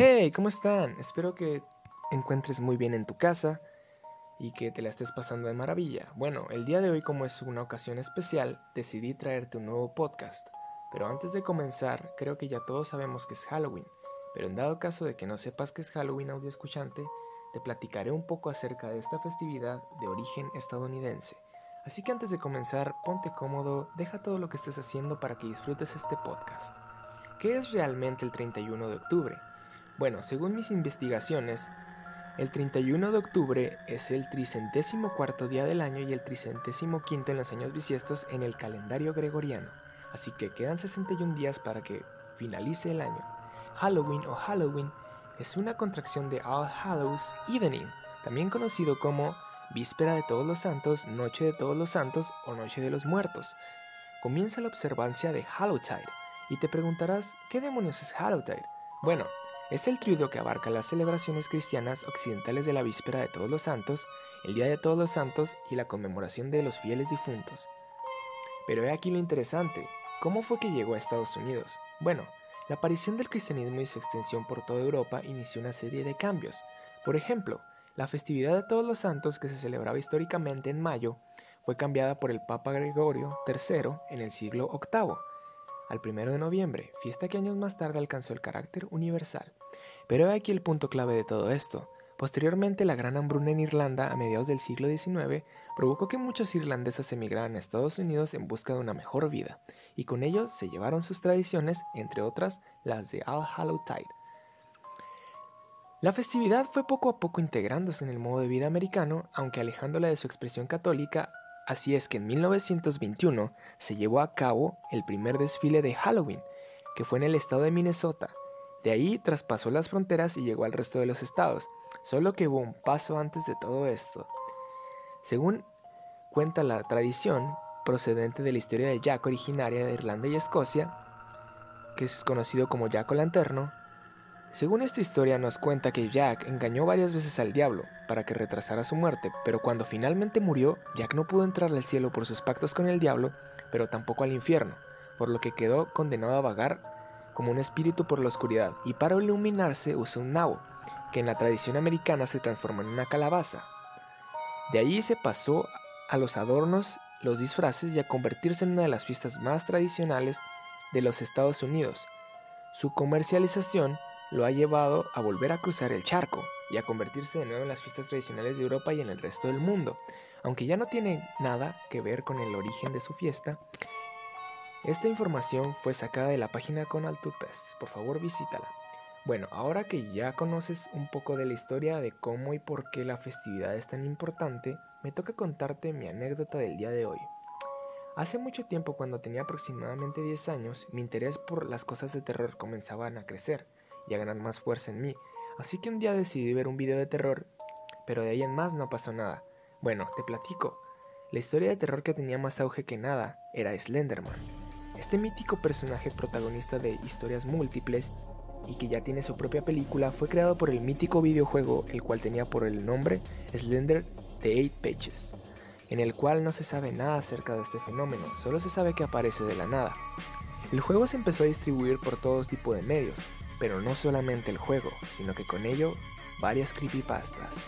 Hey, ¿cómo están? Espero que encuentres muy bien en tu casa y que te la estés pasando de maravilla. Bueno, el día de hoy como es una ocasión especial, decidí traerte un nuevo podcast. Pero antes de comenzar, creo que ya todos sabemos que es Halloween. Pero en dado caso de que no sepas que es Halloween audio escuchante, te platicaré un poco acerca de esta festividad de origen estadounidense. Así que antes de comenzar, ponte cómodo, deja todo lo que estés haciendo para que disfrutes este podcast. ¿Qué es realmente el 31 de octubre? Bueno, según mis investigaciones, el 31 de octubre es el tricentésimo cuarto día del año y el tricentésimo quinto en los años bisiestos en el calendario gregoriano, así que quedan 61 días para que finalice el año. Halloween o Halloween es una contracción de All Hallows Evening, también conocido como Víspera de Todos los Santos, Noche de Todos los Santos o Noche de los Muertos. Comienza la observancia de Hallowtide y te preguntarás, ¿qué demonios es Hallowtide? Bueno, es el triudo que abarca las celebraciones cristianas occidentales de la Víspera de Todos los Santos, el Día de Todos los Santos y la conmemoración de los fieles difuntos. Pero he aquí lo interesante, ¿cómo fue que llegó a Estados Unidos? Bueno, la aparición del cristianismo y su extensión por toda Europa inició una serie de cambios. Por ejemplo, la festividad de Todos los Santos, que se celebraba históricamente en mayo, fue cambiada por el Papa Gregorio III en el siglo VIII al 1 de noviembre, fiesta que años más tarde alcanzó el carácter universal. Pero he aquí el punto clave de todo esto. Posteriormente, la gran hambruna en Irlanda a mediados del siglo XIX provocó que muchos irlandeses emigraran a Estados Unidos en busca de una mejor vida, y con ello se llevaron sus tradiciones, entre otras las de All Hallow Tide, la festividad fue poco a poco integrándose en el modo de vida americano, aunque alejándola de su expresión católica, así es que en 1921 se llevó a cabo el primer desfile de Halloween, que fue en el estado de Minnesota. De ahí traspasó las fronteras y llegó al resto de los estados, solo que hubo un paso antes de todo esto. Según cuenta la tradición, procedente de la historia de Jack originaria de Irlanda y Escocia, que es conocido como Jack Lanterno, según esta historia nos cuenta que Jack engañó varias veces al diablo para que retrasara su muerte, pero cuando finalmente murió, Jack no pudo entrar al cielo por sus pactos con el diablo, pero tampoco al infierno, por lo que quedó condenado a vagar como un espíritu por la oscuridad, y para iluminarse usó un nabo, que en la tradición americana se transformó en una calabaza. De ahí se pasó a los adornos, los disfraces y a convertirse en una de las fiestas más tradicionales de los Estados Unidos. Su comercialización lo ha llevado a volver a cruzar el charco y a convertirse de nuevo en las fiestas tradicionales de Europa y en el resto del mundo. Aunque ya no tiene nada que ver con el origen de su fiesta, esta información fue sacada de la página con Altupes. Por favor, visítala. Bueno, ahora que ya conoces un poco de la historia de cómo y por qué la festividad es tan importante, me toca contarte mi anécdota del día de hoy. Hace mucho tiempo, cuando tenía aproximadamente 10 años, mi interés por las cosas de terror comenzaban a crecer y a ganar más fuerza en mí. Así que un día decidí ver un video de terror, pero de ahí en más no pasó nada. Bueno, te platico. La historia de terror que tenía más auge que nada era Slenderman. Este mítico personaje protagonista de historias múltiples y que ya tiene su propia película fue creado por el mítico videojuego el cual tenía por el nombre Slender The Eight Pages, en el cual no se sabe nada acerca de este fenómeno, solo se sabe que aparece de la nada. El juego se empezó a distribuir por todo tipo de medios, pero no solamente el juego, sino que con ello varias creepypastas,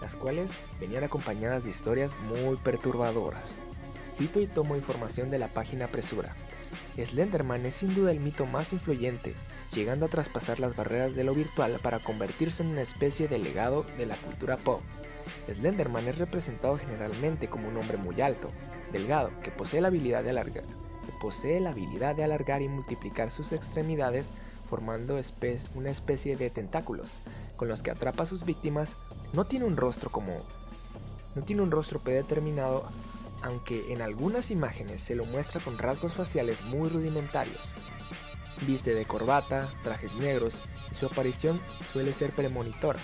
las cuales venían acompañadas de historias muy perturbadoras. Cito y tomo información de la página Presura. Slenderman es sin duda el mito más influyente, llegando a traspasar las barreras de lo virtual para convertirse en una especie de legado de la cultura pop. Slenderman es representado generalmente como un hombre muy alto, delgado, que posee la habilidad de alargar, que posee la habilidad de alargar y multiplicar sus extremidades formando una especie de tentáculos con los que atrapa a sus víctimas. No tiene un rostro como no tiene un rostro predeterminado, aunque en algunas imágenes se lo muestra con rasgos faciales muy rudimentarios. Viste de corbata, trajes negros y su aparición suele ser premonitora,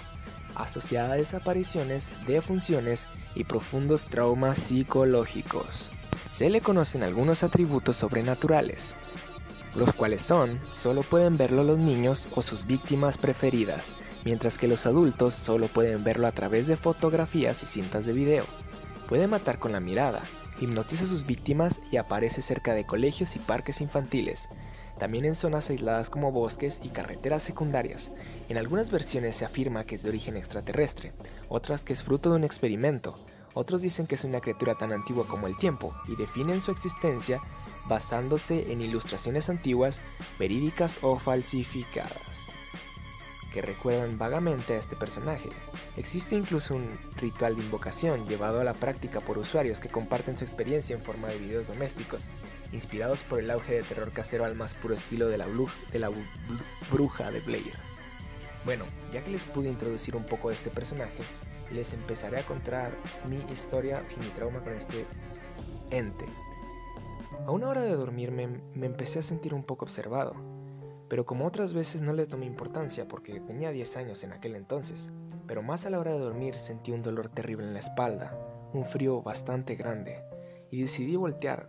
asociada a desapariciones, defunciones y profundos traumas psicológicos. Se le conocen algunos atributos sobrenaturales, los cuales son, solo pueden verlo los niños o sus víctimas preferidas, mientras que los adultos solo pueden verlo a través de fotografías y cintas de video. Puede matar con la mirada, hipnotiza a sus víctimas y aparece cerca de colegios y parques infantiles. también en zonas aisladas como bosques y carreteras secundarias. En algunas versiones se afirma que es de origen extraterrestre, otras que es fruto de un experimento, otros dicen que es una criatura tan antigua como el tiempo y definen su existencia basándose en ilustraciones antiguas, verídicas o falsificadas, que recuerdan vagamente a este personaje. Existe incluso un ritual de invocación llevado a la práctica por usuarios que comparten su experiencia en forma de videos domésticos, inspirados por el auge de terror casero al más puro estilo de la, de la bruja de Blair. Bueno, ya que les pude introducir un poco de este personaje, les empezaré a contar mi historia y mi trauma con este ente. A una hora de dormirme me empecé a sentir un poco observado, pero como otras veces no le tomé importancia porque tenía 10 años en aquel entonces, pero más a la hora de dormir sentí un dolor terrible en la espalda, un frío bastante grande, y decidí voltear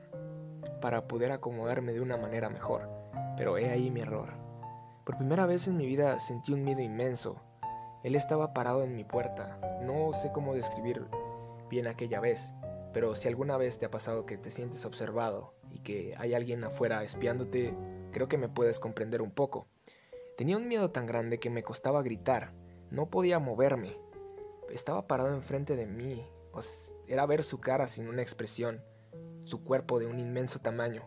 para poder acomodarme de una manera mejor, pero he ahí mi error. Por primera vez en mi vida sentí un miedo inmenso, él estaba parado en mi puerta. No sé cómo describir bien aquella vez, pero si alguna vez te ha pasado que te sientes observado y que hay alguien afuera espiándote, creo que me puedes comprender un poco. Tenía un miedo tan grande que me costaba gritar. No podía moverme. Estaba parado enfrente de mí. Pues, era ver su cara sin una expresión, su cuerpo de un inmenso tamaño.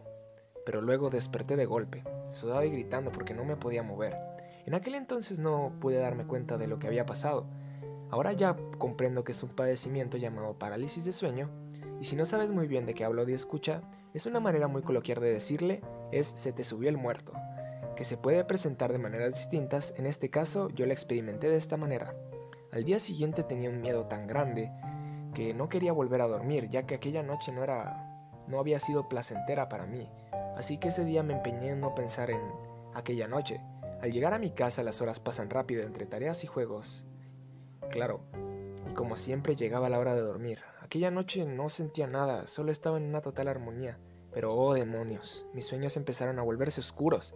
Pero luego desperté de golpe, sudado y gritando porque no me podía mover. En aquel entonces no pude darme cuenta de lo que había pasado. Ahora ya comprendo que es un padecimiento llamado parálisis de sueño, y si no sabes muy bien de qué hablo de escucha, es una manera muy coloquial de decirle es se te subió el muerto, que se puede presentar de maneras distintas, en este caso yo la experimenté de esta manera. Al día siguiente tenía un miedo tan grande que no quería volver a dormir, ya que aquella noche no era no había sido placentera para mí, así que ese día me empeñé en no pensar en aquella noche, al llegar a mi casa las horas pasan rápido entre tareas y juegos. Claro, y como siempre llegaba la hora de dormir. Aquella noche no sentía nada, solo estaba en una total armonía. Pero oh demonios, mis sueños empezaron a volverse oscuros.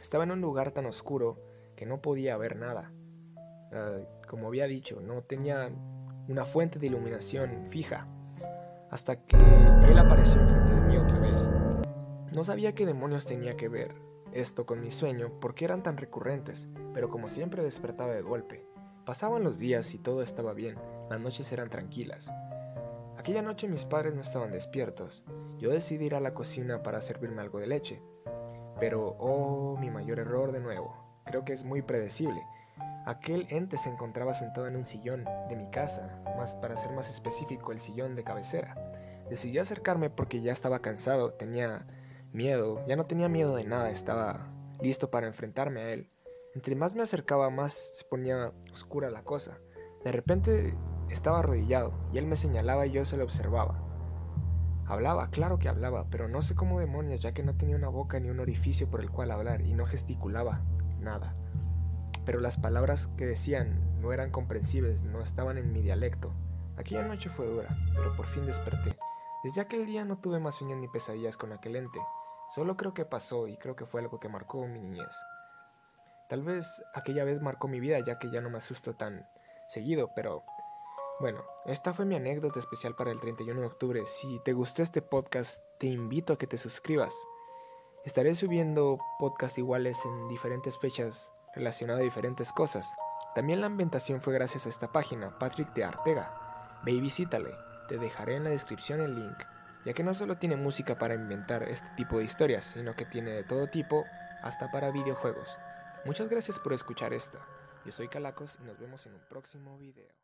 Estaba en un lugar tan oscuro que no podía ver nada. Ah, como había dicho, no tenía una fuente de iluminación fija. Hasta que él apareció enfrente de mí otra vez. No sabía qué demonios tenía que ver, esto con mi sueño porque eran tan recurrentes, pero como siempre despertaba de golpe. Pasaban los días y todo estaba bien, las noches eran tranquilas. Aquella noche mis padres no estaban despiertos. Yo decidí ir a la cocina para servirme algo de leche. Pero, oh, mi mayor error de nuevo. Creo que es muy predecible. Aquel ente se encontraba sentado en un sillón de mi casa, más para ser más específico, el sillón de cabecera. Decidí acercarme porque ya estaba cansado, tenía miedo, ya no tenía miedo de nada, estaba listo para enfrentarme a él. Entre más me acercaba, más se ponía oscura la cosa. De repente estaba arrodillado y él me señalaba y yo se lo observaba. Hablaba, claro que hablaba, pero no sé cómo demonios, ya que no tenía una boca ni un orificio por el cual hablar y no gesticulaba nada. Pero las palabras que decían no eran comprensibles, no estaban en mi dialecto. Aquella noche fue dura, pero por fin desperté. Desde aquel día no tuve más sueños ni pesadillas con aquel ente. Solo creo que pasó y creo que fue algo que marcó mi niñez. Tal vez aquella vez marcó mi vida ya que ya no me asusto tan seguido, pero bueno, esta fue mi anécdota especial para el 31 de octubre. Si te gustó este podcast, te invito a que te suscribas. Estaré subiendo podcasts iguales en diferentes fechas relacionadas a diferentes cosas. También la ambientación fue gracias a esta página, Patrick de Artega. Ve y visítale. Te dejaré en la descripción el link ya que no solo tiene música para inventar este tipo de historias, sino que tiene de todo tipo, hasta para videojuegos. Muchas gracias por escuchar esto. Yo soy Calacos y nos vemos en un próximo video.